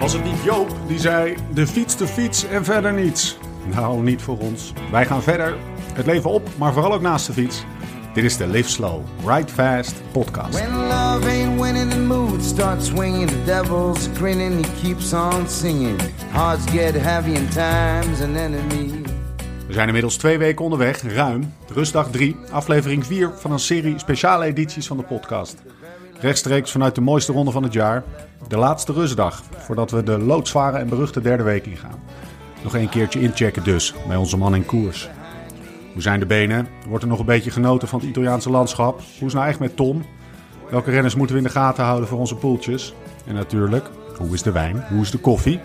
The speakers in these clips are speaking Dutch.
Was het niet Joop die zei: de fiets, de fiets en verder niets? Nou, niet voor ons. Wij gaan verder. Het leven op, maar vooral ook naast de fiets. Dit is de Live Slow, Ride Fast podcast. When love ain't winning, the mood starts swinging. The devil's grinning, he keeps on singing. Hearts get heavy and time's an enemy. We zijn inmiddels twee weken onderweg, ruim. Rustdag 3, aflevering 4 van een serie speciale edities van de podcast. Rechtstreeks vanuit de mooiste ronde van het jaar. De laatste rustdag, voordat we de loodzware en beruchte derde week ingaan. Nog een keertje inchecken dus, bij onze man in koers. Hoe zijn de benen? Wordt er nog een beetje genoten van het Italiaanse landschap? Hoe is nou echt met Tom? Welke renners moeten we in de gaten houden voor onze poeltjes? En natuurlijk, hoe is de wijn? Hoe is de koffie?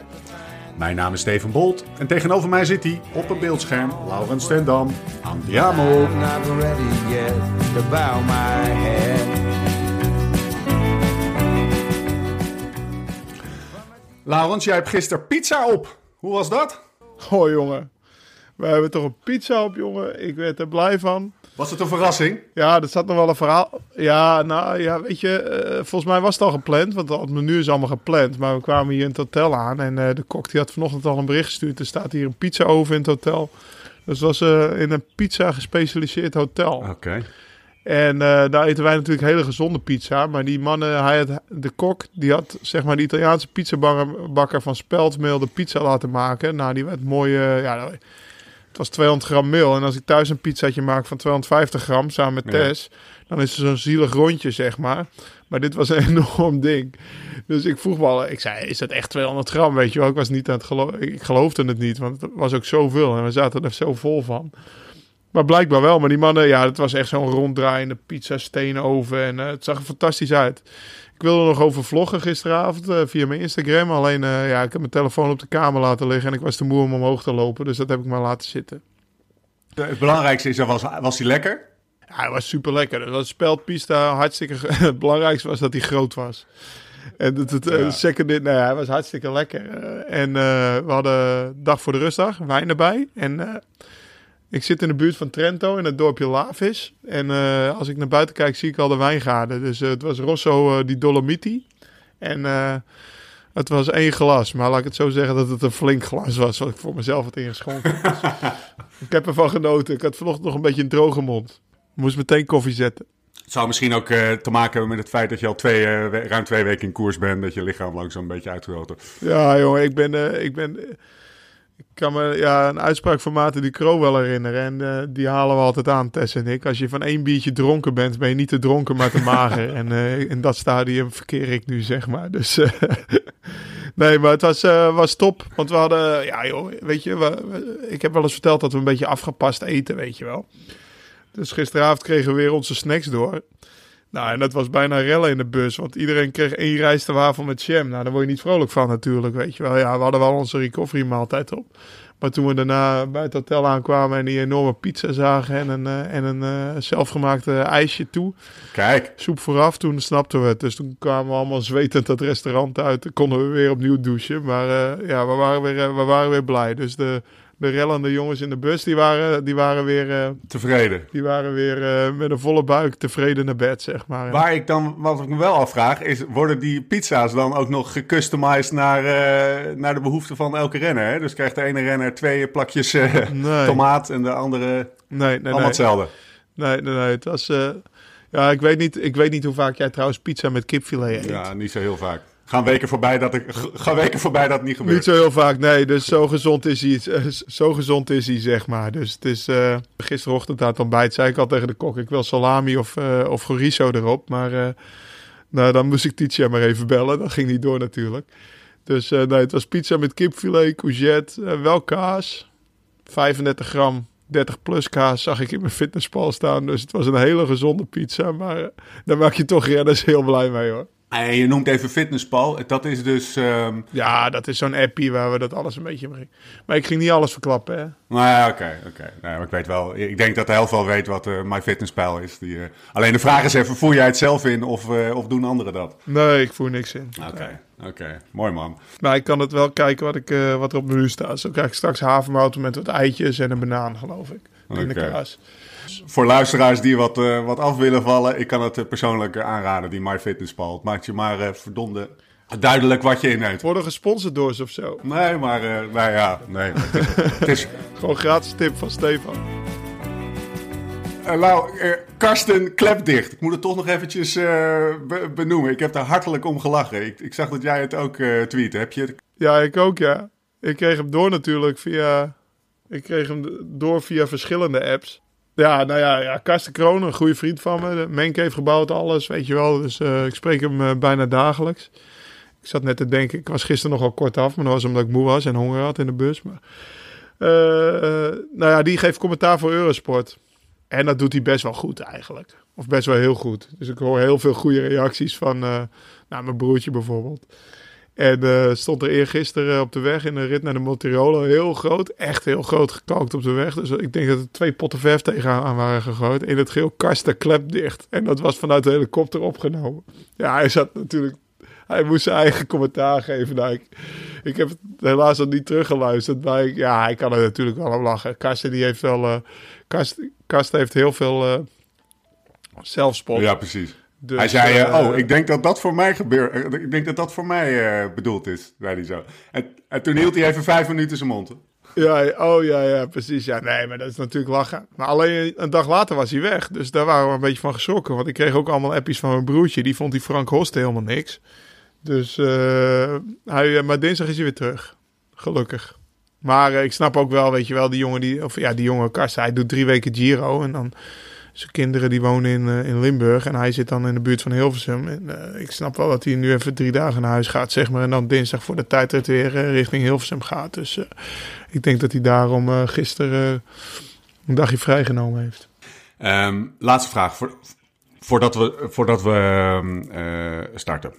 Mijn naam is Steven Bolt en tegenover mij zit hij op een beeldscherm, Laurens Stendam. Andiamo! Laurens, jij hebt gisteren pizza op. Hoe was dat? Oh jongen, we hebben toch een pizza op jongen. Ik werd er blij van. Was het een verrassing? Ja, er zat nog wel een verhaal. Ja, nou ja, weet je, eh, volgens mij was het al gepland, want het menu is allemaal gepland. Maar we kwamen hier in het hotel aan en eh, de kok die had vanochtend al een bericht gestuurd. Er staat hier een pizza over in het hotel. Dus het was eh, in een pizza gespecialiseerd hotel. Oké. En eh, daar eten wij natuurlijk hele gezonde pizza. Maar die mannen, hij had, de kok, die had zeg maar de Italiaanse pizzabakker van Speldmeel de pizza laten maken. Nou, die werd mooi, eh, ja, het was 200 gram meel. En als ik thuis een pizzaatje maak van 250 gram samen met Ja. Tess, dan is het zo'n zielig rondje, zeg maar. Maar dit was een enorm ding. Dus ik vroeg me al, ik zei, is dat echt 200 gram, weet je wel? Ik was niet aan het geloven, ik geloofde het niet, want het was ook zoveel. En we zaten er zo vol van. Maar blijkbaar wel. Maar die mannen, ja, het was echt zo'n ronddraaiende pizza steenoven. En eh, het zag er fantastisch uit. Ik wilde nog over vloggen gisteravond eh, via mijn Instagram. Alleen, eh, ja, ik heb mijn telefoon op de kamer laten liggen. En ik was te moe om omhoog te lopen. Dus dat heb ik maar laten zitten. Het belangrijkste is, was, was die lekker? Ja, hij was super lekker. Dat was speldpista hartstikke... Het belangrijkste was dat hij groot was. En het, het Ja. second, nee, hij was hartstikke lekker. En we hadden dag voor de rustdag, wijn erbij. En ik zit in de buurt van Trento, in het dorpje Lavis. En eh, als ik naar buiten kijk, zie ik al de wijngaarden. Dus eh, het was Rosso eh, di Dolomiti. En het was één glas. Maar laat ik het zo zeggen dat het een flink glas was, wat ik voor mezelf had ingeschonken. Dus ik heb ervan genoten. Ik had vanochtend nog een beetje een droge mond. Moest meteen koffie zetten. Het zou misschien ook te maken hebben met het feit dat je al twee, we- ruim twee weken in koers bent. Dat je lichaam langzaam een beetje uitgerold wordt. Ja, jongen, ik ben, ik ben, kan me ja, een uitspraak van Maarten die Kroo wel herinneren. En eh, die halen we altijd aan, Tess en ik. Als je van één biertje dronken bent, ben je niet te dronken, maar te mager. en eh, in dat stadium verkeer ik nu, zeg maar. Dus eh, nee, maar het was, was top. Want we hadden, ja joh, weet je, we, we- ik heb wel eens verteld dat we een beetje afgepast eten, weet je wel. Dus gisteravond kregen we weer onze snacks door. Nou, en dat was bijna rellen in de bus. Want iedereen kreeg één rijstewafel met jam. Nou, daar word je niet vrolijk van natuurlijk, weet je wel. Ja, we hadden wel onze recovery maaltijd op. Maar toen we daarna bij het hotel aankwamen en die enorme pizza zagen... en een, eh, en een eh, zelfgemaakte ijsje toe, Kijk, soep vooraf, toen snapten we het. Dus toen kwamen we allemaal zwetend dat restaurant uit. Konden we weer opnieuw douchen. Maar eh, ja, we waren, weer, we waren weer blij. Dus de, de rellende jongens in de bus, die waren, die waren weer... eh, tevreden. die waren weer eh, met een volle buik tevreden naar bed, zeg maar. Waar ik dan, wat ik me wel afvraag, is worden die pizza's dan ook nog gecustomized naar, eh, naar de behoeften van elke renner? Hè? Dus krijgt de ene renner twee plakjes Nee. tomaat en de andere Nee, nee, allemaal nee. hetzelfde. Nee, nee, nee. Het was... ja, ik weet, niet, ik weet niet hoe vaak jij trouwens pizza met kipfilet eet. Ja, niet zo heel vaak. Gaan weken voorbij dat, ik, gaan weken voorbij dat het niet gebeurt. Niet zo heel vaak, nee. Dus zo gezond is hij, eh, zo gezond is hij, zeg maar. Dus het is... eh, gisterochtend het ontbijt zei ik al tegen de kok... ik wil salami of, eh of chorizo erop. Maar nou, dan moest ik Titia maar even bellen. Dat ging niet door natuurlijk. Dus nee, het was pizza met kipfilet, courgette, wel kaas. 35 gram, 30 plus kaas zag ik in mijn fitnesspal staan. Dus het was een hele gezonde pizza. Maar daar maak je toch renners heel blij mee hoor. En je noemt even Fitnesspal. Dat is dus... ehm, Ja, dat is zo'n appie waar we dat alles een beetje mee. Maar ik ging niet alles verklappen, hè? Nou ja, oké. Nee, ik weet wel. Ik denk dat de helft wel weet wat eh MyFitnessPal is. Die, eh, alleen de vraag is even, voer jij het zelf in of, eh, of doen anderen dat? Nee, ik voer niks in. Oké, oké. Mooi man. Maar ik kan het wel kijken wat, ik, wat er op het menu staat. Zo krijg ik straks havermout met wat eitjes en een banaan, geloof ik. In de kaas. Voor luisteraars die wat, eh, wat af willen vallen, ik kan het eh, persoonlijk eh, aanraden, die MyFitnessPal. Het maakt je maar verdomde duidelijk wat je inneemt. Worden gesponsord door ze of zo. Nee, maar uh, nou ja, nee. het is... Gewoon gratis tip van Stefan. Uh, nou, uh, Karsten Klepdicht. Ik moet het toch nog eventjes be benoemen. Ik heb daar hartelijk om gelachen. Ik, ik zag dat jij het ook tweette. Heb je het... Ja, ik ook, ja. Ik kreeg hem door natuurlijk via... Ik kreeg hem door via verschillende apps. Ja, nou ja, ja Karsten Kroon, een goede vriend van me. Menk heeft gebouwd, alles, weet je wel. Dus ik spreek hem bijna dagelijks. Ik zat net te denken, ik was gisteren nogal kort af, maar dat was omdat ik moe was en honger had in de bus. Maar, uh, nou ja, die geeft commentaar voor Eurosport. En dat doet hij best wel goed eigenlijk. Of best wel heel goed. Dus ik hoor heel veel goede reacties van nou, mijn broertje bijvoorbeeld. En uh, stond er eergisteren op de weg in de rit naar de Montirolo. Heel groot, echt heel groot gekookt op de weg. Dus ik denk dat er twee potten verf tegenaan waren gegooid. In het geel karsten klep dicht. En dat was vanuit de helikopter opgenomen. Ja, hij zat natuurlijk hij moest zijn eigen commentaar geven. Nou, ik, ik heb het helaas nog niet teruggeluisterd. Maar ik, ja, hij kan er natuurlijk wel om lachen. Karsten die heeft wel... Uh, Kast, heeft heel veel uh, zelfspot. Ja, precies. Dus, hij zei, uh, oh, ik denk dat dat voor mij gebeurt. Ik denk dat dat voor mij bedoeld is, zei hij zo. En, en toen hield hij even vijf minuten zijn mond. Ja, oh ja, ja, precies. Ja, nee, maar dat is natuurlijk lachen. Maar alleen een dag later was hij weg. Dus daar waren we een beetje van geschrokken. Want ik kreeg ook allemaal appies van mijn broertje. Die vond die Frank Host helemaal niks. Dus uh, hij, maar dinsdag is hij weer terug. Gelukkig. Maar ik snap ook wel, weet je wel, die jongen die, of ja, die jonge Kassa, hij doet drie weken Giro en dan zijn kinderen die wonen in, uh, in Limburg en hij zit dan in de buurt van Hilversum. En ik snap wel dat hij nu even drie dagen naar huis gaat, zeg maar, en dan dinsdag voor de tijdrit weer richting Hilversum gaat. Dus ik denk dat hij daarom gisteren een dagje vrijgenomen heeft. Um, laatste vraag, voor, voordat we, voordat we ehm, starten.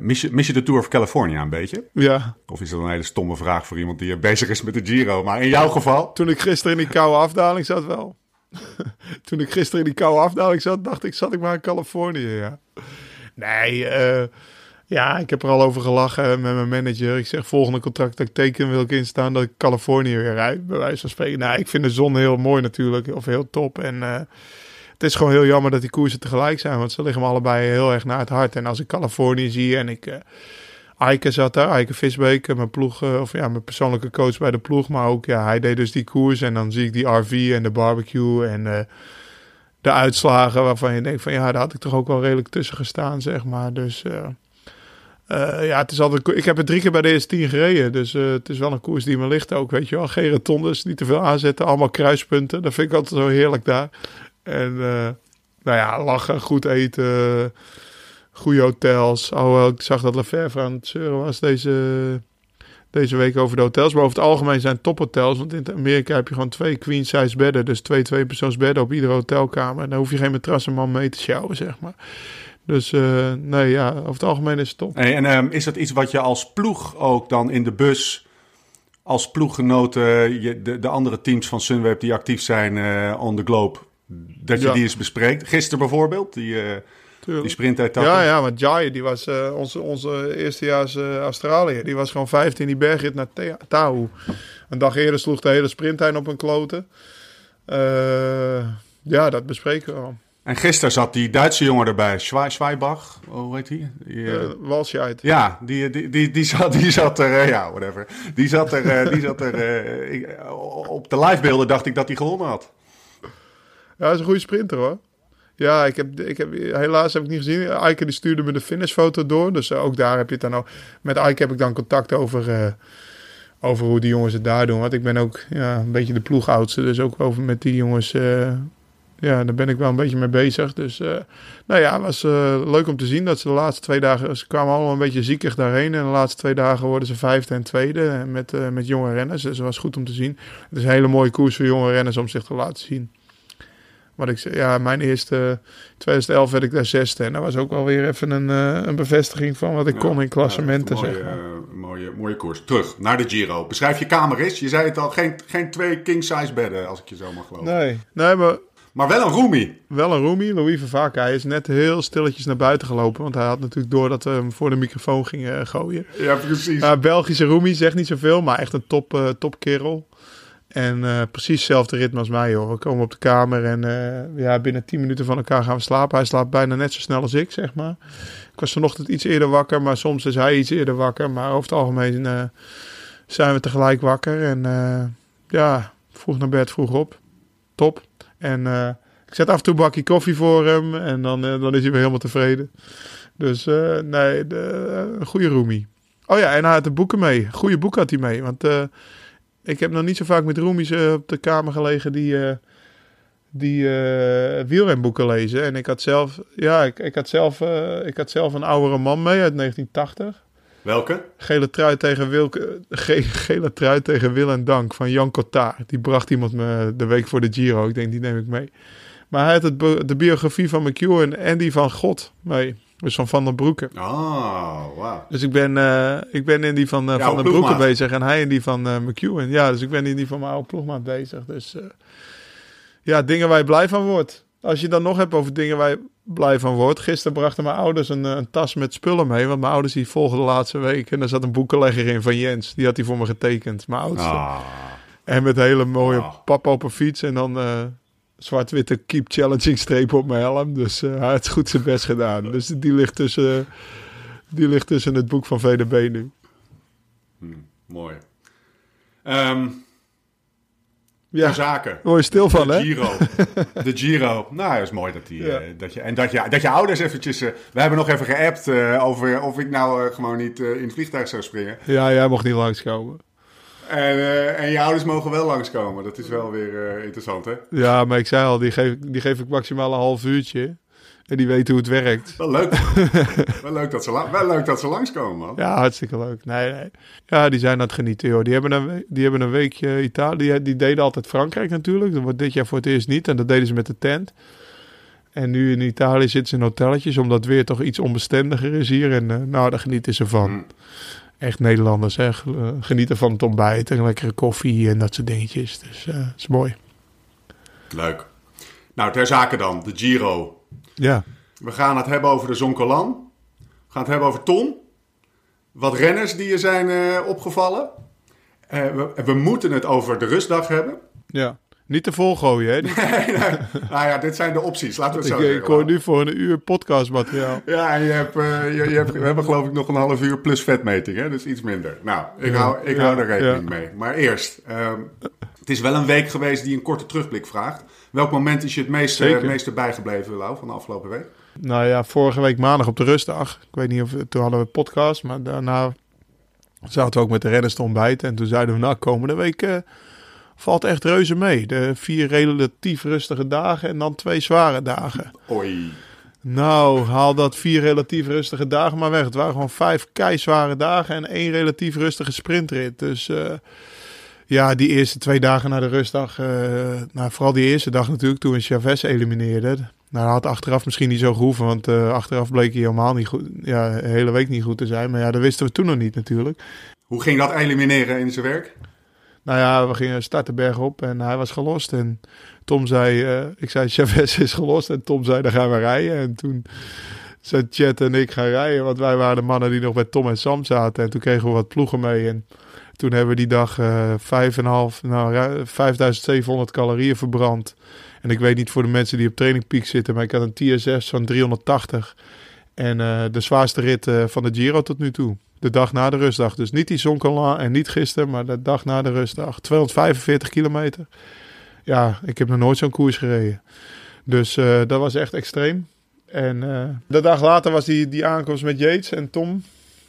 Mis, je, mis je de Tour of California een beetje? Ja. Of is dat een hele stomme vraag voor iemand die bezig is met de Giro? Maar in jouw geval? Toen ik gisteren in die koude afdaling zat wel. Toen ik gisteren in die koude afdaling zat, dacht ik, zat ik maar in Californië, ja. Nee, uh, ja, ik heb er al over gelachen met mijn manager. Ik zeg, volgende contract dat ik teken wil ik instaan dat ik Californië weer rijd, bij wijze van spreken. Nou, ik vind de zon heel mooi natuurlijk, of heel top. En... Uh, het is gewoon heel jammer dat die koersen tegelijk zijn. Want ze liggen me allebei heel erg naar het hart. En als ik Californië zie en ik... Uh, Eike zat daar, Eike Visbeek, mijn ploeg, uh, of ja, mijn persoonlijke coach bij de ploeg. Maar ook, ja, hij deed dus die koers. En dan zie ik die RV en de barbecue en uh, de uitslagen waarvan je denkt van... Ja, daar had ik toch ook wel redelijk tussen gestaan, zeg maar. Dus... ja, het is altijd. Ik heb het drie keer bij de eerste tien gereden. Dus het is wel een koers die me ligt ook. Weet je wel. Geen rotondes, niet te veel aanzetten. Allemaal kruispunten. Dat vind ik altijd zo heerlijk daar. En nou ja, lachen, goed eten, goede hotels. Oh, ik zag dat Lefebvre aan het zeuren was deze, deze week over de hotels. Maar over het algemeen zijn tophotels. Want in Amerika heb je gewoon twee queen size bedden. Dus twee twee-persoons bedden op iedere hotelkamer. En dan hoef je geen matrassenman mee te sjouwen, zeg maar. Dus uh, nee, ja, over het algemeen is het top. Hey, en um, is dat iets wat je als ploeg ook dan in de bus als ploeggenoten, je, de, de andere teams van Sunweb die actief zijn uh, on the globe, dat je die eens bespreekt. Gisteren bijvoorbeeld, die, uh, die sprintetappe. Ja, ja, want Jai, die was uh, onze, onze eerstejaars uh, Australië. Die was gewoon 15 die bergrit naar Tahoe. Een dag eerder sloeg de hele sprintlijn op een kloten. ja, dat bespreken we al. En gisteren zat die Duitse jongen erbij, Schweibach, hoe heet die? die uh, Ja, die, die, die, die, zat, die zat er, ja, whatever. Die zat er, die zat er op de livebeelden dacht ik dat hij gewonnen had. Ja, hij is een goede sprinter hoor. Ja, ik heb, ik heb, helaas heb ik niet gezien. Eike die stuurde me de finishfoto door. Dus eh, ook daar heb je het dan ook. Met Eike heb ik dan contact over, uh, over hoe die jongens het daar doen. Want ik ben ook ja, een beetje de ploegoudste. Dus ook over met die jongens. Uh, ja, daar ben ik wel een beetje mee bezig. Dus nou ja, het was leuk om te zien dat ze de laatste twee dagen. Ze kwamen allemaal een beetje ziekig daarheen. En de laatste twee dagen worden ze vijfde en tweede. Met, met jonge renners. Dus was goed om te zien. Het is een hele mooie koers voor jonge renners om zich te laten zien. Wat ik zei, ja, mijn eerste 2011 werd ik daar zesde. En dat was ook wel weer even een, uh, een bevestiging van wat ik kon in klassementen. Ja, mooie, zeg maar. uh, mooie, mooie koers. Terug naar de Giro. Beschrijf je kamer eens. Je zei het al, geen, geen twee king-size bedden, als ik je zo mag geloven. Nee, nee maar... Maar wel een roomie. Wel een roomie. Louis Vervaak, hij is net heel stilletjes naar buiten gelopen. Want hij had natuurlijk door dat we hem voor de microfoon gingen gooien. Ja, precies. Uh, Belgische roomie, zegt niet zoveel, maar echt een top, uh, top kerel. En eh, precies hetzelfde ritme als mij, hoor. We komen op de kamer en eh, ja, binnen 10 minuten van elkaar gaan we slapen. Hij slaapt bijna net zo snel als ik, zeg maar. Ik was vanochtend iets eerder wakker, maar soms is hij iets eerder wakker. Maar over het algemeen eh, zijn we tegelijk wakker. En ja, vroeg naar bed, vroeg op. Top. En ik zet af en toe een bakje koffie voor hem en dan, dan is hij weer helemaal tevreden. Dus nee, een goede roomie. Oh ja, en hij had de boeken mee. Goede boek had hij mee, want... ik heb nog niet zo vaak met roomies eh, op de kamer gelegen die, eh die eh wielrenboeken lezen. En ik had zelf, ja, ik, ik, had zelf, ik had zelf een oudere man mee uit 1980. Welke? Gele trui tegen Wilke, ge, gele trui tegen Wil en Dank van Jan Cotard. Die bracht iemand me de week voor de Giro. Ik denk, die neem ik mee. Maar hij had het, de biografie van McEwen en die van God mee. Dus van Van den Broeke. Oh, wauw. Dus ik ben, eh, ik ben in die van, eh, van den Broeke bezig en hij in die van McEwen. Ja, dus ik ben in die van mijn oude ploegmaat bezig. Dus ja, dingen waar je blij van wordt. Als je dan nog hebt over dingen waar je blij van wordt. Gisteren brachten mijn ouders een, een tas met spullen mee. Want mijn ouders die volgden de laatste week. En daar zat een boekenlegger in van Jens. Die had hij voor me getekend, mijn oudste. Ah, En met hele mooie Ah. pap op een fiets. En dan zwart-witte keep challenging streep op mijn helm. Dus eh, hij had goed zijn best gedaan. Dus die ligt tussen, die ligt tussen het boek van VDB nu. mooi. Ehm Ja, zaken. word je stil van, de hè? Giro. De Giro. Nou, dat is mooi dat, die, Ja. eh, dat je... En dat je, dat je ouders eventjes... eh, we hebben nog even geappt over of ik nou gewoon niet in het vliegtuig zou springen. Ja, jij mocht niet langskomen. En, eh, en je ouders mogen wel langskomen. Dat is wel weer eh, interessant, hè? Ja, maar ik zei al, die geef, die geef ik maximaal een half uurtje. En die weten hoe het werkt. Wel leuk. wel, leuk dat ze wel leuk dat ze langskomen, man. Ja, hartstikke leuk. Nee, nee. Ja, die zijn aan het genieten, joh. Die hebben een, die hebben een weekje Italië. Die, die deden altijd Frankrijk natuurlijk. Dat wordt dit jaar voor het eerst niet. En dat deden ze met de tent. En nu in Italië zitten ze in hotelletjes, omdat het weer toch iets onbestendiger is hier. En eh, nou, daar genieten ze van. Mm. Echt Nederlanders, hè. Eh, Genieten van het ontbijt en lekkere koffie en dat soort dingetjes. Dus eh is mooi. Leuk. Nou, ter zake dan. De Giro. Ja. We gaan het hebben over de Zoncolan. We gaan het hebben over Tom. Wat renners die er zijn eh, opgevallen. We, we moeten het over de rustdag hebben. ja. Niet te vol gooien, hè. Die- nou ja, dit zijn de opties. Laten we het ik, zo ik zeggen. hoor nu voor een uur podcastmateriaal. Ja, en je hebt, eh, je, je hebt, we hebben geloof ik nog een half uur plus vetmeting, hè? dus iets minder. Nou, ik, Ja, hou, ik ja, hou er rekening ja. mee. Maar eerst, ehm, het is wel een week geweest die een korte terugblik vraagt. Welk moment is je het meeste, Zeker. meeste bijgebleven, Lau, van de afgelopen week? Nou ja, vorige week maandag op de rustdag. Ik weet niet of toen hadden we podcast, maar daarna zaten we ook met de renners te ontbijten. En toen zeiden we, nou, komende week eh, valt echt reuze mee. De vier relatief rustige dagen en dan twee zware dagen. Oei. Nou, haal dat vier relatief rustige dagen maar weg. Het waren gewoon vijf keizware dagen en één relatief rustige sprintrit. Dus eh, ja, die eerste twee dagen na de rustdag, eh, nou, vooral die eerste dag natuurlijk, toen we Chavez elimineerden. Nou, dat had achteraf misschien niet zo gehoeven, want eh, achteraf bleek hij helemaal niet goed, ja, de hele week niet goed te zijn. Maar ja, dat wisten we toen nog niet natuurlijk. Hoe ging dat elimineren in zijn werk? Nou ja, we gingen starten bergop en hij was gelost. En Tom zei, eh, ik zei Chavez is gelost. En Tom zei, dan gaan we rijden. En toen zijn Chet en ik gaan rijden. Want wij waren de mannen die nog bij Tom en Sam zaten. En toen kregen we wat ploegen mee. En toen hebben we die dag eh en een half, nou, ru- 5700 calorieën verbrand. En ik weet niet voor de mensen die op Training Peak zitten, maar ik had een TSS van 380. En eh, de zwaarste rit eh, van de Giro tot nu toe. De dag na de rustdag. Dus niet die Zoncolan en niet gisteren, maar de dag na de rustdag. 245 kilometer. Ja, ik heb nog nooit zo'n koers gereden. Dus eh, dat was echt extreem. En de dag later was die, die aankomst met Yates en Tom.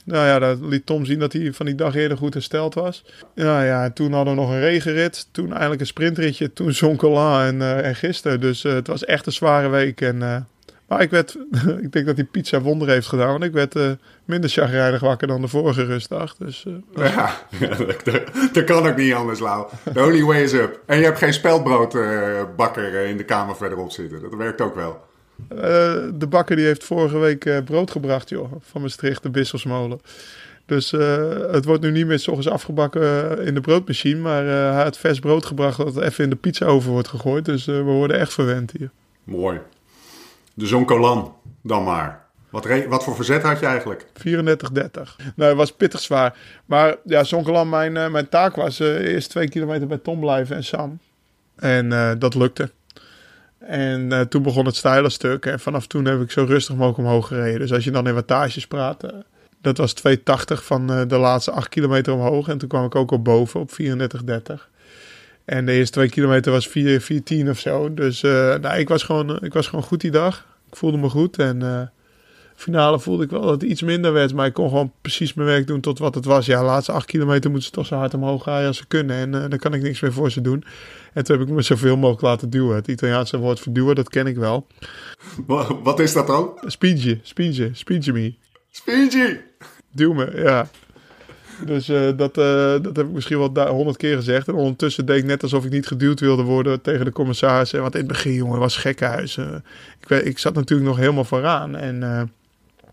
Nou ja, dat liet Tom zien dat hij van die dag eerder goed hersteld was. Nou ja, en toen hadden we nog een regenrit. Toen eindelijk een sprintritje. Toen Zoncolan en, en gisteren. Dus het was echt een zware week. En, maar ik, werd, ik denk dat die pizza wonder heeft gedaan. Want ik werd eh, minder chagrijnig wakker dan de vorige rustdag. Dus eh, Ja, dat, dat kan ook niet anders, Lau. The only way is up. En je hebt geen speldbroodbakker in de kamer verderop zitten. Dat werkt ook wel. Eh, de bakker die heeft vorige week eh, brood gebracht, joh. Van Maastricht, de Bisselsmolen. Dus eh, het wordt nu niet meer s ochtends afgebakken eh, in de broodmachine. Maar eh, hij had vers brood gebracht dat het even in de pizza over wordt gegooid. Dus eh, we worden echt verwend hier. Mooi. De Zoncolan dan maar. Wat, wat voor verzet had je eigenlijk? 34-30. Nee, het was pittig zwaar. Maar ja, Zonkeland, mijn, eh, mijn taak was eh, eerst twee kilometer bij Tom blijven en Sam. En eh, dat lukte. En toen begon het steile stuk. En vanaf toen heb ik zo rustig mogelijk omhoog gereden. Dus als je dan in wattages praat, dat was 2,80 van de laatste 8 kilometer omhoog. En toen kwam ik ook op boven op 34,30. En de eerste twee kilometer was 4, 4,10 of zo. Dus eh, nou, ik, was gewoon, ik was gewoon goed die dag. Ik voelde me goed. En eh, finale voelde ik wel dat het iets minder werd. Maar ik kon gewoon precies mijn werk doen tot wat het was. Ja, de laatste 8 kilometer moeten ze toch zo hard omhoog gaan als ze kunnen. En eh dan kan ik niks meer voor ze doen. En toen heb ik me zoveel mogelijk laten duwen. Het Italiaanse woord voor duwen, dat ken ik wel. Wa- Wat is dat dan? Spietje, spietje, spietje me. Speedy! Duw me, ja. Dus eh, dat, eh, dat heb ik misschien wel honderd keer gezegd. En ondertussen deed ik net alsof ik niet geduwd wilde worden tegen de commissaris. Want in het begin, jongen, was gekkenhuis. Eh, ik, ik zat natuurlijk nog helemaal vooraan. En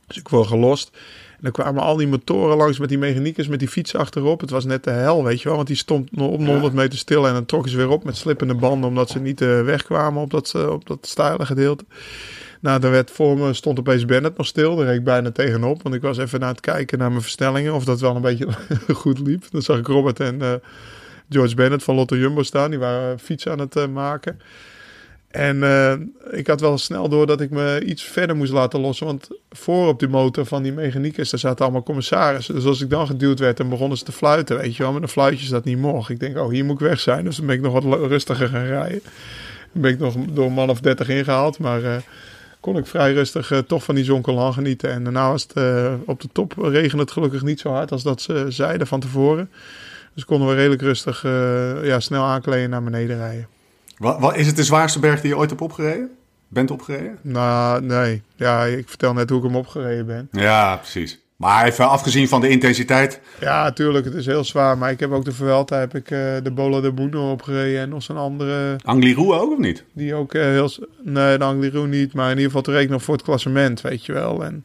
dus ik word gelost. En dan kwamen al die motoren langs met die mechaniekers met die fiets achterop. Het was net de hel, weet je wel. Want die stond nog op 100 meter stil. En dan trokken ze weer op met slippende banden. Omdat ze niet wegkwamen op dat, op dat steile gedeelte. Nou, daar werd voor me, stond opeens Bennett nog stil. Daar reed ik bijna tegenop. Want ik was even naar het kijken naar mijn versnellingen. Of dat wel een beetje goed liep. Dan zag ik Robert en eh, George Bennett van Lotto Jumbo staan. Die waren fiets aan het eh, maken. En eh, ik had wel snel door dat ik me iets verder moest laten lossen. Want voor op die motor van die mechaniekers, daar zaten allemaal commissarissen. Dus als ik dan geduwd werd, dan begonnen ze te fluiten. Weet je wel, met een fluitjes dat niet mocht. Ik denk, oh, hier moet ik weg zijn. Dus dan ben ik nog wat rustiger gaan rijden. Dan ben ik nog door een man of 30 ingehaald. Maar kon ik vrij rustig eh, toch van die zonkelaan genieten. En daarna was het eh, op de top regende het gelukkig niet zo hard als dat ze zeiden van tevoren. Dus konden we redelijk rustig eh, ja, snel aankleden naar beneden rijden. Wat, wat, is het de zwaarste berg die je ooit hebt opgereden? Bent opgereden? Nou, nee. Ja, ik vertel net hoe ik hem opgereden ben. Ja, precies. Maar even afgezien van de intensiteit. Ja, natuurlijk, het is heel zwaar. Maar ik heb ook de Vuelta, heb ik eh, de Bola de Buno opgereden. En nog zo'n andere, Angliru ook of niet? die ook eh, heel... Nee, de Angliru niet. Maar in ieder geval te rekenen nog voor het klassement, weet je wel. En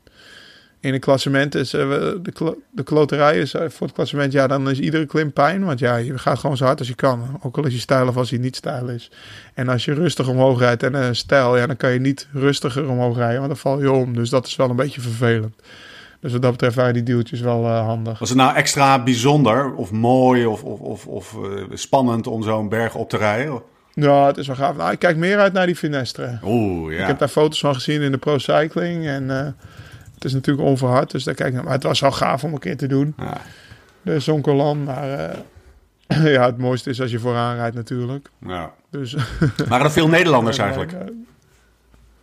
in het klassement is... eh, de, klo- de kloterij is voor het klassement... Ja, dan is iedere klim pijn. Want ja, je gaat gewoon zo hard als je kan. Ook al is je stijl of als hij niet stijl is. En als je rustig omhoog rijdt en een stijl... Ja, dan kan je niet rustiger omhoog rijden. Want dan val je om. Dus dat is wel een beetje vervelend. Dus wat dat betreft waren die duwtjes wel eh, handig. Was het nou extra bijzonder of mooi of, of, of, of eh, spannend om zo'n berg op te rijden? Ja, het is wel gaaf. Nou, ik kijk meer uit naar die Finestre. Oeh, ja. Ik heb daar foto's van gezien in de Pro Cycling. En eh, het is natuurlijk onverhard, dus daar kijk ik naar. Maar het was wel gaaf om een keer te doen. Ja. De Zonkolan. Maar ja, het mooiste is als je vooraan rijdt natuurlijk. Ja. Dus, Waren er veel Nederlanders eigenlijk?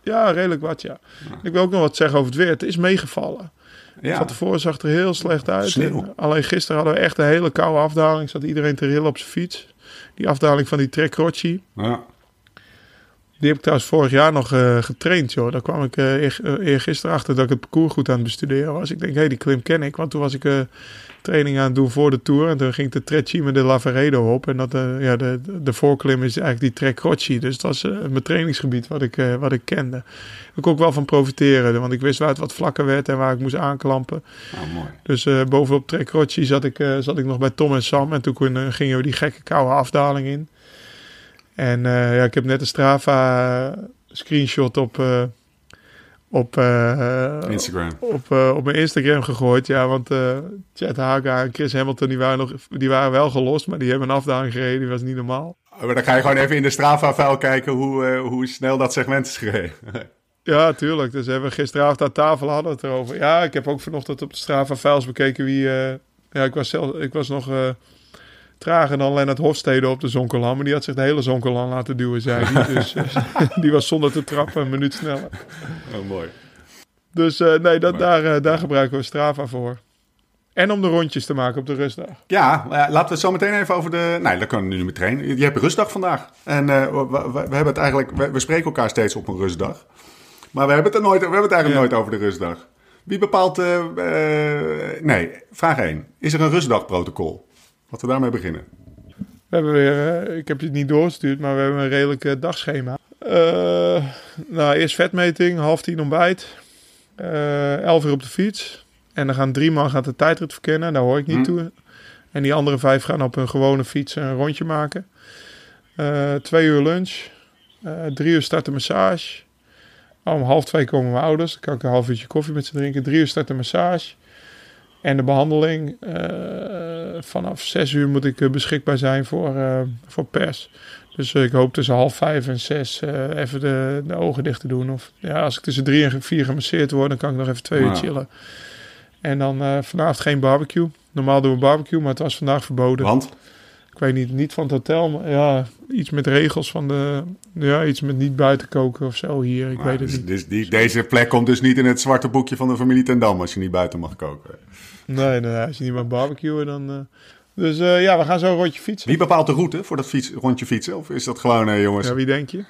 Ja, redelijk wat, ja. Ik wil ook nog wat zeggen over het weer. Het is meegevallen. Ja. Van tevoren zag het er heel slecht uit. Sneeuw. Alleen gisteren hadden we echt een hele koude afdaling. Zat iedereen te rillen op zijn fiets. Die afdaling van die Trek Rocci. Ja. Die heb ik trouwens vorig jaar nog eh, getraind, joh. Daar kwam ik eer, eh, eergisteren achter dat ik het parcours goed aan het bestuderen was. Ik denk, hé, hey, die klim ken ik. Want toen was ik training aan het doen voor de Tour. En toen ging de Trecime de Lavaredo op. En dat, ja, de, de, voorklim is eigenlijk die Trek Rocci. Dus dat was mijn trainingsgebied wat ik, wat ik kende. Daar kon ik wel van profiteren. Want ik wist waar het wat vlakker werd en waar ik moest aanklampen. Nou, mooi. Dus bovenop Trek Rocci zat ik, zat ik nog bij Tom en Sam. En toen gingen we die gekke koude afdaling in. En eh, ja, ik heb net een Strava screenshot op, eh, op, eh, Instagram. op, op mijn Instagram gegooid. Ja, want Chad Haga en Chris Hamilton die waren, nog, die waren wel gelost. Maar die hebben een afdaling gereden. Die was niet normaal. Maar dan ga je gewoon even in de Strava-vuil kijken hoe, hoe snel dat segment is gereden. Ja, tuurlijk. Dus hebben we gisteravond aan tafel hadden het erover. Ja, ik heb ook vanochtend op de Strava files bekeken wie... ja, ik was, zelf, ik was nog trager dan Lennart Hofstede op de Zonkerland. Maar die had zich de hele Zonkerland laten duwen, zei hij. Dus eh, die was zonder te trappen een minuut sneller. oh, mooi. Dus eh, nee, dat, daar, eh, daar gebruiken we Strava voor. En om de rondjes te maken op de rustdag. Ja, laten we het zo meteen even over de... Nee, dat kan nu meteen. Je hebt rustdag vandaag. En eh, we, we- we hebben het eigenlijk... We, we spreken elkaar steeds op een rustdag. Maar we hebben het, er nooit, we hebben het eigenlijk Ja. nooit over de rustdag. Wie bepaalt... nee, vraag 1. Is er een rustdagprotocol? Laten we daarmee beginnen. We hebben weer, eh, ik heb je het niet doorgestuurd, maar we hebben een redelijk eh, dagschema. Eh, nou, eerst vetmeting, half tien ontbijt. elf uur op de fiets. En dan gaan drie man gaat de tijdrit verkennen, daar hoor ik niet Hm. toe. En die andere vijf gaan op een gewone fiets een rondje maken. Twee uur lunch. Drie uur starten massage. Om half twee komen mijn ouders. Dan kan ik een half uurtje koffie met ze drinken. Drie uur start de massage. En de behandeling. eh, vanaf zes uur moet ik eh, beschikbaar zijn voor, eh, voor pers. Dus ik hoop tussen half vijf en zes even de, de ogen dicht te doen. Of ja, als ik tussen drie en vier gemasseerd word, dan kan ik nog even twee uur chillen. En dan eh, vanavond geen barbecue. Normaal doen we barbecue, maar het was vandaag verboden. Want? Ik weet niet, niet van het hotel, maar ja, iets met regels van de... Ja, iets met niet buiten koken of zo hier. Ik weet het Dus- niet. dus die, deze plek komt dus niet in het zwarte boekje van de familie Ten Dam als je niet buiten mag koken. Nee, nee, als je niet mag barbecuen, dan... eh. Dus eh, ja, we gaan zo een rondje fietsen. Wie bepaalt de route voor dat fiets, rondje fietsen? Of is dat gewoon, eh, jongens? Ja, wie denk je?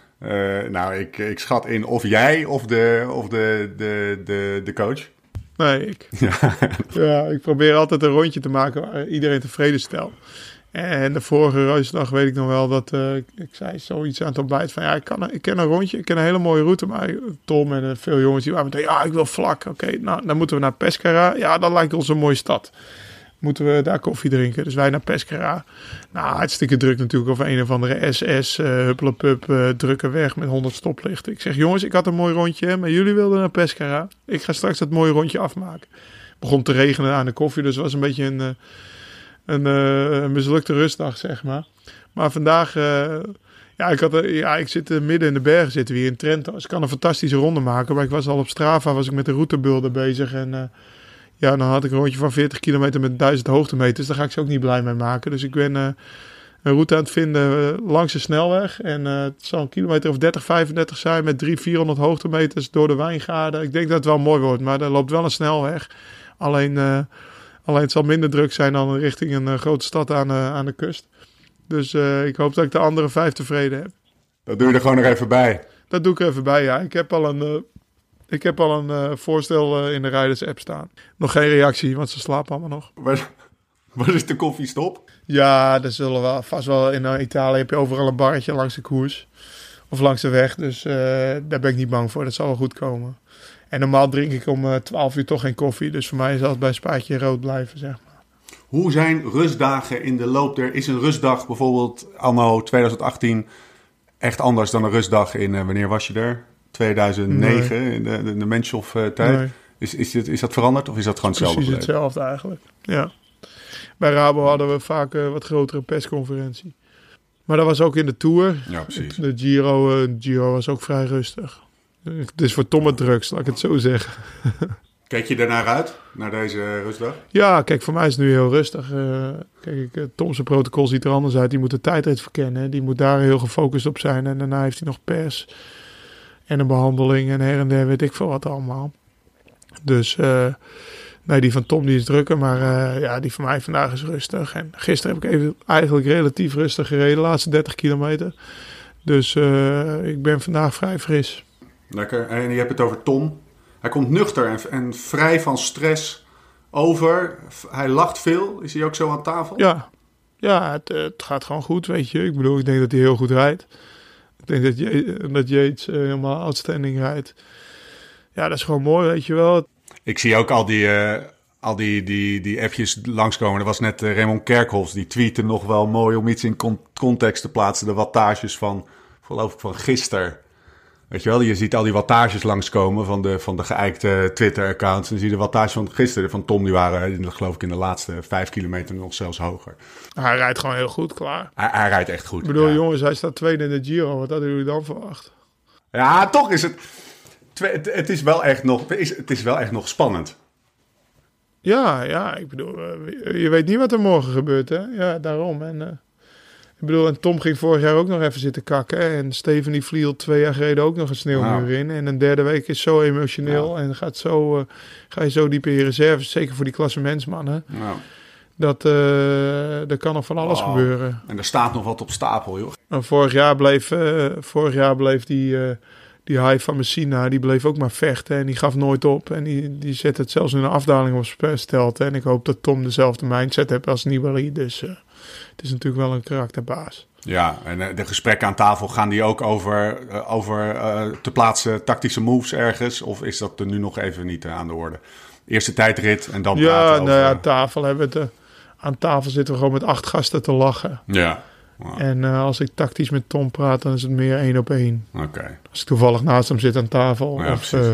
nou, ik, ik schat in of jij of de, of de, de, de, de coach. Nee, ik. Ja. Ja, ik probeer altijd een rondje te maken waar iedereen tevreden stelt. En de vorige reisdag weet ik nog wel dat eh, ik, zei zoiets aan het ontbijt van ja, ik, kan, ik ken een rondje, ik ken een hele mooie route, maar Tom en veel jongens die waren meteen ja, ik wil vlak. Oké, nou dan moeten we naar Pescara. Ja, dat lijkt ons een mooie stad. Moeten we daar koffie drinken? Dus wij naar Pescara. Nou, hartstikke druk natuurlijk over een of andere SS, eh huppelepup, eh drukke weg met 100 stoplichten. Ik zeg jongens, ik had een mooi rondje, maar jullie wilden naar Pescara. Ik ga straks dat mooie rondje afmaken begon te regenen aan de koffie. Dus was een beetje een, een, eh, een mislukte rustdag, zeg maar. Maar vandaag, eh, ja, ik, had, ja, ik zit midden in de bergen zitten we hier in Trento. Dus ik kan een fantastische ronde maken. Maar ik was al op Strava, was ik met de routebulder bezig. En eh, ja, dan had ik een rondje van 40 kilometer met 1000 hoogtemeters. Daar ga ik ze ook niet blij mee maken. Dus ik ben een route aan het vinden langs de snelweg. En het zal een kilometer of 30, 35 zijn met 300, 400 hoogtemeters door de wijngaarden. Ik denk dat het wel mooi wordt, maar er loopt wel een snelweg. Alleen, alleen het zal minder druk zijn dan richting een eh, grote stad aan, aan de kust. Dus eh, ik hoop dat ik de andere vijf tevreden heb. Dat doe je er gewoon nog even bij. Dat doe ik er even bij, ja. Ik heb al een, eh, ik heb al een voorstel in de rijders-app staan. Nog geen reactie, want ze slapen allemaal nog. Waar, is de koffiestop? Ja, er zullen wel vast wel in Italië heb je overal een barretje langs de koers. Of langs de weg. Dus daar ben ik niet bang voor. Dat zal wel goed komen. En normaal drink ik om eh 12 uur toch geen koffie. Dus voor mij zal het bij spaatje rood blijven, zeg maar. Hoe zijn rustdagen in de loop der... Is een rustdag bijvoorbeeld anno 2018 echt anders dan een rustdag in... eh, wanneer was je er? 2009, in de, de, de Menschhoff-tijd. Nee. Is, is, dit, is dat veranderd of is dat gewoon hetzelfde Precies hetzelfde eigenlijk. Ja. Bij Rabo hadden we vaak een wat grotere persconferentie. Maar dat was ook in de Tour. Ja, precies. De Giro, eh, Giro was ook vrij rustig. Het is voor Tom het drugs, laat ik het zo zeggen. Kijk je daarnaar uit, naar deze rustdag? Ja, kijk, voor mij is het nu heel rustig. Eh, kijk, eh, Tom zijn protocol ziet er anders uit. Die moet de tijdrit verkennen. Die moet daar heel gefocust op zijn. En daarna heeft hij nog pers en een behandeling en her en der weet ik veel wat allemaal. Dus eh, nee, die van Tom die is drukker. Maar ja, die van mij vandaag is rustig. En gisteren heb ik even eigenlijk relatief rustig gereden. De laatste 30 kilometer. Dus ik ben vandaag vrij fris. Lekker. En je hebt het over Tom. Hij komt nuchter en, en vrij van stress over. Hij lacht veel. Is hij ook zo aan tafel? Ja, ja het, eh, het gaat gewoon goed, weet je. Ik bedoel, ik denk dat hij heel goed rijdt. Ik denk dat, Je dat Yates eh, helemaal outstanding rijdt. Ja, dat is gewoon mooi, weet je wel. Ik zie ook al die, eh, al die, die, die appjes langskomen. Er was net eh, Raymond Kerkhoffs. Die tweette nog wel mooi om iets in con- context te plaatsen. De wattages van, geloof ik, van gisteren. Weet je wel, je ziet al die wattages langskomen van de, van de geëikte Twitter-accounts. En dan zie je de wattage van gisteren, van Tom, die waren geloof ik in de laatste vijf kilometer nog zelfs hoger. Hij rijdt gewoon heel goed, klaar. Hij, hij rijdt echt goed. Ik bedoel, ja. jongens, hij staat tweede in de Giro. Wat hadden jullie dan verwacht? Ja, toch is het. Het, is wel echt nog, het, is, het is wel echt nog spannend. Ja, ja, ik bedoel, eh, je weet niet wat er morgen gebeurt, hè? Ja, daarom. En, eh, ik bedoel, en Tom ging vorig jaar ook nog even zitten kakken. En Stephanie Vliel twee jaar geleden ook nog een sneeuwmuur in. En een derde week is zo emotioneel. En gaat zo, eh, ga je zo diep in je reserves. Zeker voor die klassementsmannen. Nou, Dat, eh er kan nog van alles gebeuren. en er staat nog wat op stapel, joh. En vorig jaar bleef, eh, vorig jaar bleef die, die high van Messina, die bleef ook maar vechten. En die gaf nooit op. En die, die zette het zelfs in een afdaling op stelt. En ik hoop dat Tom dezelfde mindset heeft als Nibali. Dus eh, het is natuurlijk wel een karakterbaas. Ja, en eh, de gesprekken aan tafel gaan die ook over, eh, over te plaatsen tactische moves ergens? Of is dat er nu nog even niet aan de orde? Eerste tijdrit en dan Ja, praten nou over... ja, aan tafel hebben we het. aan tafel zitten we gewoon met acht gasten te lachen. ja. Wow. En eh, als ik tactisch met Tom praat, dan is het meer één op één. Oké. Als ik toevallig naast hem zit aan tafel. Ja, of, eh,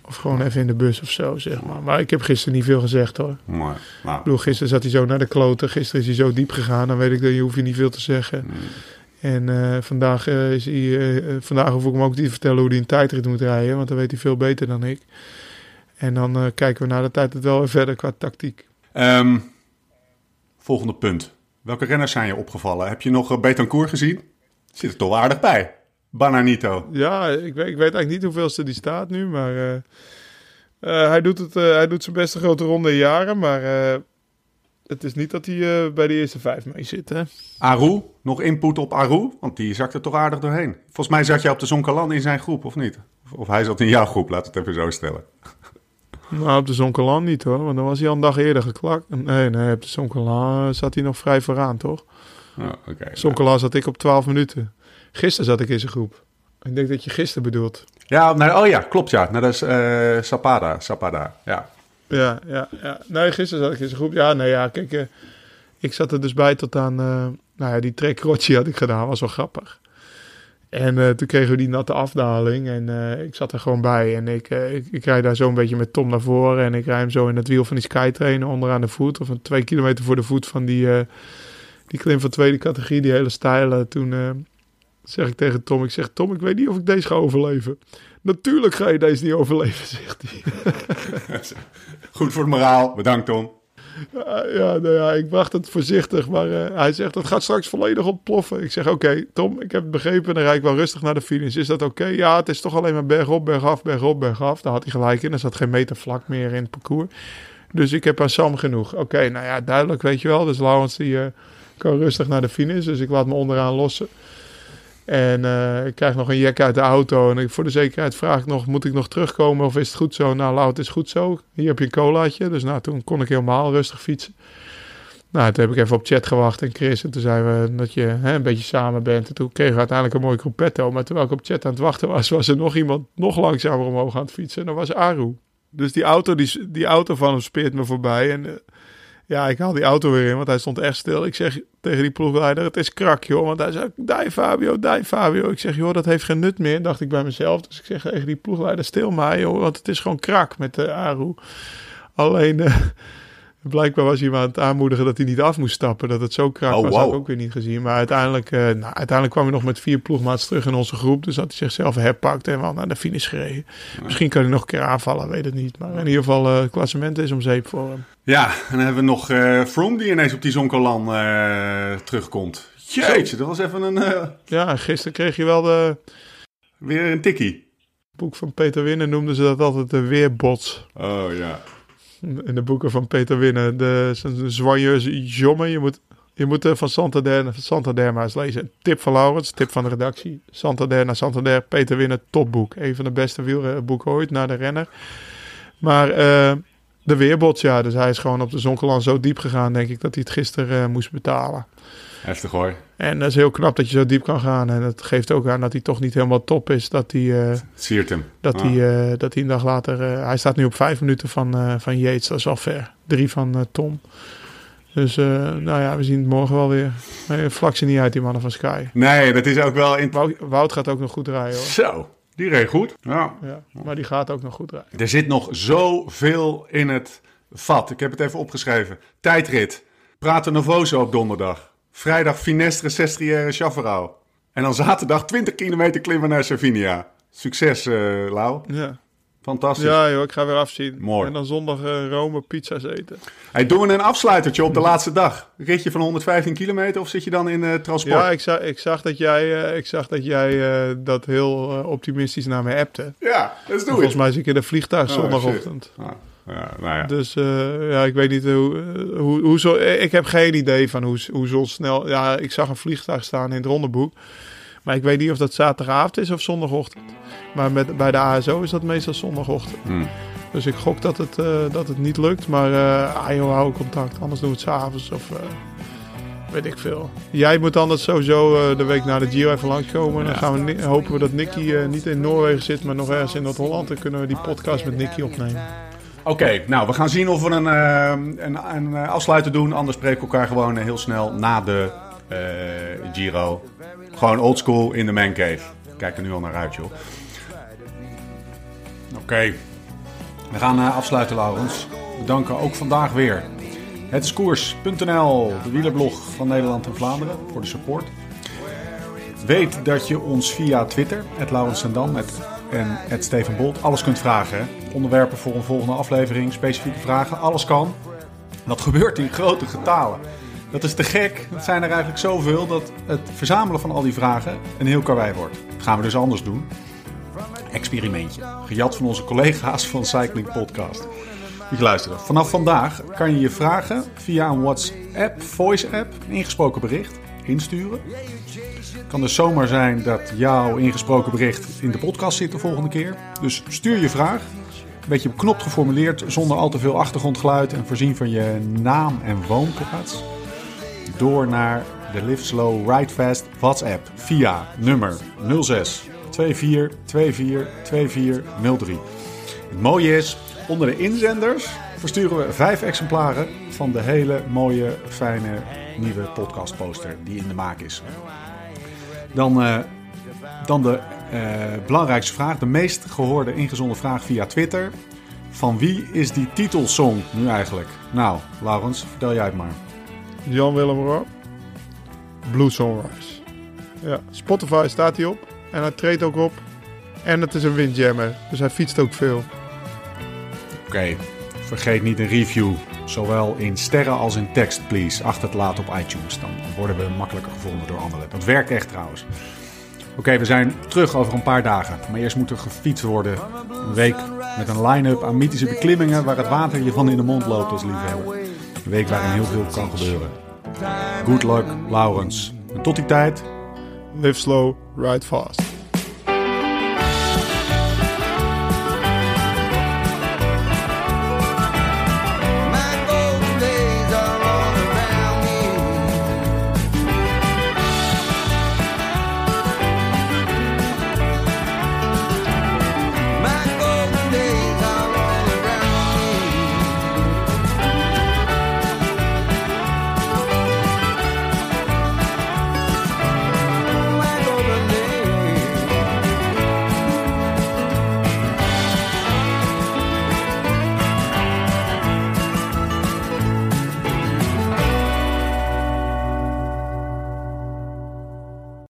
of gewoon even in de bus of zo, zeg maar. Maar ik heb gisteren niet veel gezegd hoor. Mooi. Nou, Ik bedoel, gisteren zat hij zo naar de kloten. Gisteren is hij zo diep gegaan. Dan weet ik dat je hoef je niet veel te zeggen. mm, En eh, vandaag, is hij, vandaag hoef ik hem ook niet te vertellen hoe hij een tijdrit moet rijden. Want dan weet hij veel beter dan ik. En dan kijken we na de tijd het wel weer verder qua tactiek. Ehm, volgende punt. Welke renners zijn je opgevallen? Heb je nog uh, Betancourt gezien? Zit er toch aardig bij. Bananito. Ja, ik weet, ik weet eigenlijk niet hoeveelste die staat nu. Maar eh, eh, hij, doet het, eh, hij doet zijn beste grote ronde in jaren. Maar eh, het is niet dat hij eh, bij de eerste vijf mee zit. Hè? Aru, nog input op Aru? Want die zakt er toch aardig doorheen. Volgens mij zat jij op de Zonkalan in zijn groep, of niet? Of, of hij zat in jouw groep, laat het even zo stellen. Nou, op de Zonkelan niet hoor. Want dan was hij al een dag eerder geklakt. Nee, nee, op de Zonkelan zat hij nog vrij vooraan toch? Oh, oké. Zonkelan zat ik op 12 minuten. Gisteren zat ik in zijn groep. Ik denk dat je gisteren bedoelt. Ja, nou, oh ja, klopt ja. Nou, dat is eh Sapada, Sapada, ja. Ja, ja, ja. Nee, gisteren zat ik in zijn groep. Ja, nee, ja, kijk. eh, ik zat er dus bij tot aan... eh, nou ja, die trek had ik gedaan. Was wel grappig. En eh, toen kregen we die natte afdaling. En eh, ik zat er gewoon bij. En ik, eh, ik, ik rijd daar zo een beetje met Tom naar voren. En ik rijd hem zo in het wiel van die Skytrainer onderaan de voet. Of een twee kilometer voor de voet van die, die klim van tweede categorie. Die hele stijle. Toen zeg ik tegen Tom. Ik zeg, Tom, ik weet niet of ik deze ga overleven. Natuurlijk ga je deze niet overleven, zegt hij. Goed voor het moraal, bedankt Tom. Ja, nou ja, ik bracht het voorzichtig, maar eh, hij zegt dat gaat straks volledig ontploffen. Ik zeg oké, Tom, ik heb het begrepen, dan rijd ik wel rustig naar de finish. Is dat oké? Ja, het is toch alleen maar bergop, bergaf, bergop, bergaf. Daar had hij gelijk in, er zat geen meter vlak meer in het parcours. Dus ik heb aan Sam genoeg. Oké, nou ja, duidelijk, weet je wel. Dus Laurens die eh, kan rustig naar de finish, dus ik laat me onderaan lossen. En eh, ik krijg nog een jek uit de auto. En ik, voor de zekerheid vraag ik nog, moet ik nog terugkomen of is het goed zo? Nou, Lau, het is goed zo. Hier heb je een colaatje. Dus nou, toen kon ik helemaal rustig fietsen. Nou, toen heb ik even op chat gewacht en Chris. En toen zeiden we dat je hè, een beetje samen bent. En toen kregen we uiteindelijk een mooi gruppetto. Maar terwijl ik op chat aan het wachten was, was er nog iemand nog langzamer omhoog aan het fietsen. En dat was Aru. Dus die auto, die, die auto van hem speert me voorbij. En eh, ja, ik haal die auto weer in, want hij stond echt stil. Ik zeg tegen die ploegleider, het is krak, joh. Want hij zei, die Fabio, die Fabio. Ik zeg, joh, dat heeft geen nut meer, dacht ik bij mezelf. Dus ik zeg tegen die ploegleider, stil maar, joh. Want het is gewoon krak met de Aru. Alleen, eh, blijkbaar was hij aan het aanmoedigen dat hij niet af moest stappen. Dat het zo krak Oh, was, wow. had ik ook weer niet gezien. Maar uiteindelijk, eh, nou, uiteindelijk kwam hij nog met vier ploegmaats terug in onze groep. Dus had hij zichzelf herpakt en wel naar de finish gereden. Misschien kan hij nog een keer aanvallen, weet het niet. Maar in ieder geval, het klassement is om zeep voor hem. Ja, en dan hebben we nog eh Froome die ineens op die Zonkalan eh terugkomt. Jeetje, dat was even een, Ja, en gisteren kreeg je wel de weer een tikkie. boek van Peter Winnen, noemden ze dat altijd de weerbots. Oh ja. In de boeken van Peter Winnen, de, zwanjeuze jomme. Je moet, je moet eh, van Santander naar Santander maar eens lezen. Tip van Laurens, tip van de redactie. Santander naar Santander, Peter Winnen, topboek. Een van de beste wielboeken ooit, naar de renner. Maar eh, de weerbots, ja, dus hij is gewoon op de Zonkeland zo diep gegaan, denk ik, dat hij het gisteren eh, moest betalen. Heftig hoor. En dat is heel knap dat je zo diep kan gaan. En dat geeft ook aan dat hij toch niet helemaal top is. Dat hij, eh, Siert hem. dat Ah. hij, eh, dat hij een dag later... eh, hij staat nu op vijf minuten van, van Yates. Dat is wel ver. Drie van Tom. Dus nou ja, we zien het morgen wel weer. Nee, vlak ze niet uit, die mannen van Sky. Nee, dat is ook wel... In... Wout, Wout gaat ook nog goed rijden hoor. Zo, die reed goed. Ja. Ja, maar die gaat ook nog goed rijden. Er zit nog zoveel in het vat. Ik heb het even opgeschreven. Tijdrit. Praten Novoso op donderdag. Vrijdag Finestre Sestriere Chavarral. En dan zaterdag 20 kilometer klimmen naar Servinia. Succes, eh Lau. Ja. Fantastisch. ja joh, ik ga weer afzien. Mooi. En dan zondag eh, Rome pizza's eten. Hey, doen we een afsluitertje op de laatste dag? Ritje van 115 kilometer of zit je dan in eh, transport? Ja, ik zag, ik zag dat jij, ik zag dat, jij dat heel optimistisch naar me appte. Ja, let's do Volgens it. mij zit ik in de vliegtuig Oh, zondagochtend. Ah, ja, nou ja. Dus eh, ja, ik weet niet hoe, eh, hoe, hoe zo, eh, ik heb geen idee van hoe, hoe zo snel. Ja, ik zag een vliegtuig staan in het rondeboek. Maar ik weet niet of dat zaterdagavond is of zondagochtend. Maar met, bij de ASO is dat meestal zondagochtend. Hmm. Dus ik gok dat het, eh, dat het niet lukt. Maar eh ah, joh, hou contact. Anders doen we het s'avonds of eh, weet ik veel. Jij moet anders sowieso eh, de week na de Giro even langskomen. Dan gaan we, hopen we dat Nicky eh, niet in Noorwegen zit, maar nog ergens in Noord-Holland. Dan kunnen we die podcast met Nicky opnemen. Oké, nou, we gaan zien of we een, eh, een, een eh, afsluiter doen. Anders spreken we elkaar gewoon eh, heel snel na de Giro. Gewoon oldschool in de mancave. Kijk er nu al naar uit, joh. Oké. We gaan uh, afsluiten, Laurens. We danken ook vandaag weer het is de wielerblog van Nederland en Vlaanderen, voor de support. Weet dat je ons via Twitter, het Laurens en het Steven Bolt, alles kunt vragen. Onderwerpen voor een volgende aflevering, specifieke vragen, alles kan. Dat gebeurt in grote getalen. Dat is te gek. Het zijn er eigenlijk zoveel dat het verzamelen van al die vragen een heel karwei wordt. Dat gaan we dus anders doen. Experimentje. Gejat van onze collega's van Cycling Podcast. Moet luisteren. Vanaf vandaag kan je je vragen via een WhatsApp, voice app, ingesproken bericht insturen. Het kan dus zomaar zijn dat jouw ingesproken bericht in de podcast zit de volgende keer. Dus stuur je vraag. Beetje beknopt geformuleerd, zonder al te veel achtergrondgeluid en voorzien van je naam en woonplaats. Door naar de Live Slow Ride Fast WhatsApp via nummer 06 24 24 2403. Het mooie is, Onder de inzenders versturen we vijf exemplaren van de hele mooie, fijne nieuwe podcastposter die in de maak is. Dan, uh, dan de belangrijkste vraag, de meest gehoorde ingezonden vraag via Twitter. Van wie is die titelsong nu eigenlijk? Nou, Laurens, vertel jij het maar. Jan Willem Roy, Blue Sunrise. Ja, Spotify staat hij op en hij treedt ook op. En het is een windjammer, dus hij fietst ook veel. Oké, vergeet niet een review, zowel in sterren als in tekst, please. Achter te laten op iTunes. Dan worden we makkelijker gevonden door anderen. Dat werkt echt trouwens. Oké, we zijn terug over een paar dagen. Maar eerst moet er gefietst worden. Een week met een line-up aan mythische beklimmingen waar het water je van in de mond loopt als liefhebber. Een week waarin heel veel kan gebeuren. Good luck, Laurens. En tot die tijd. Live slow, ride fast.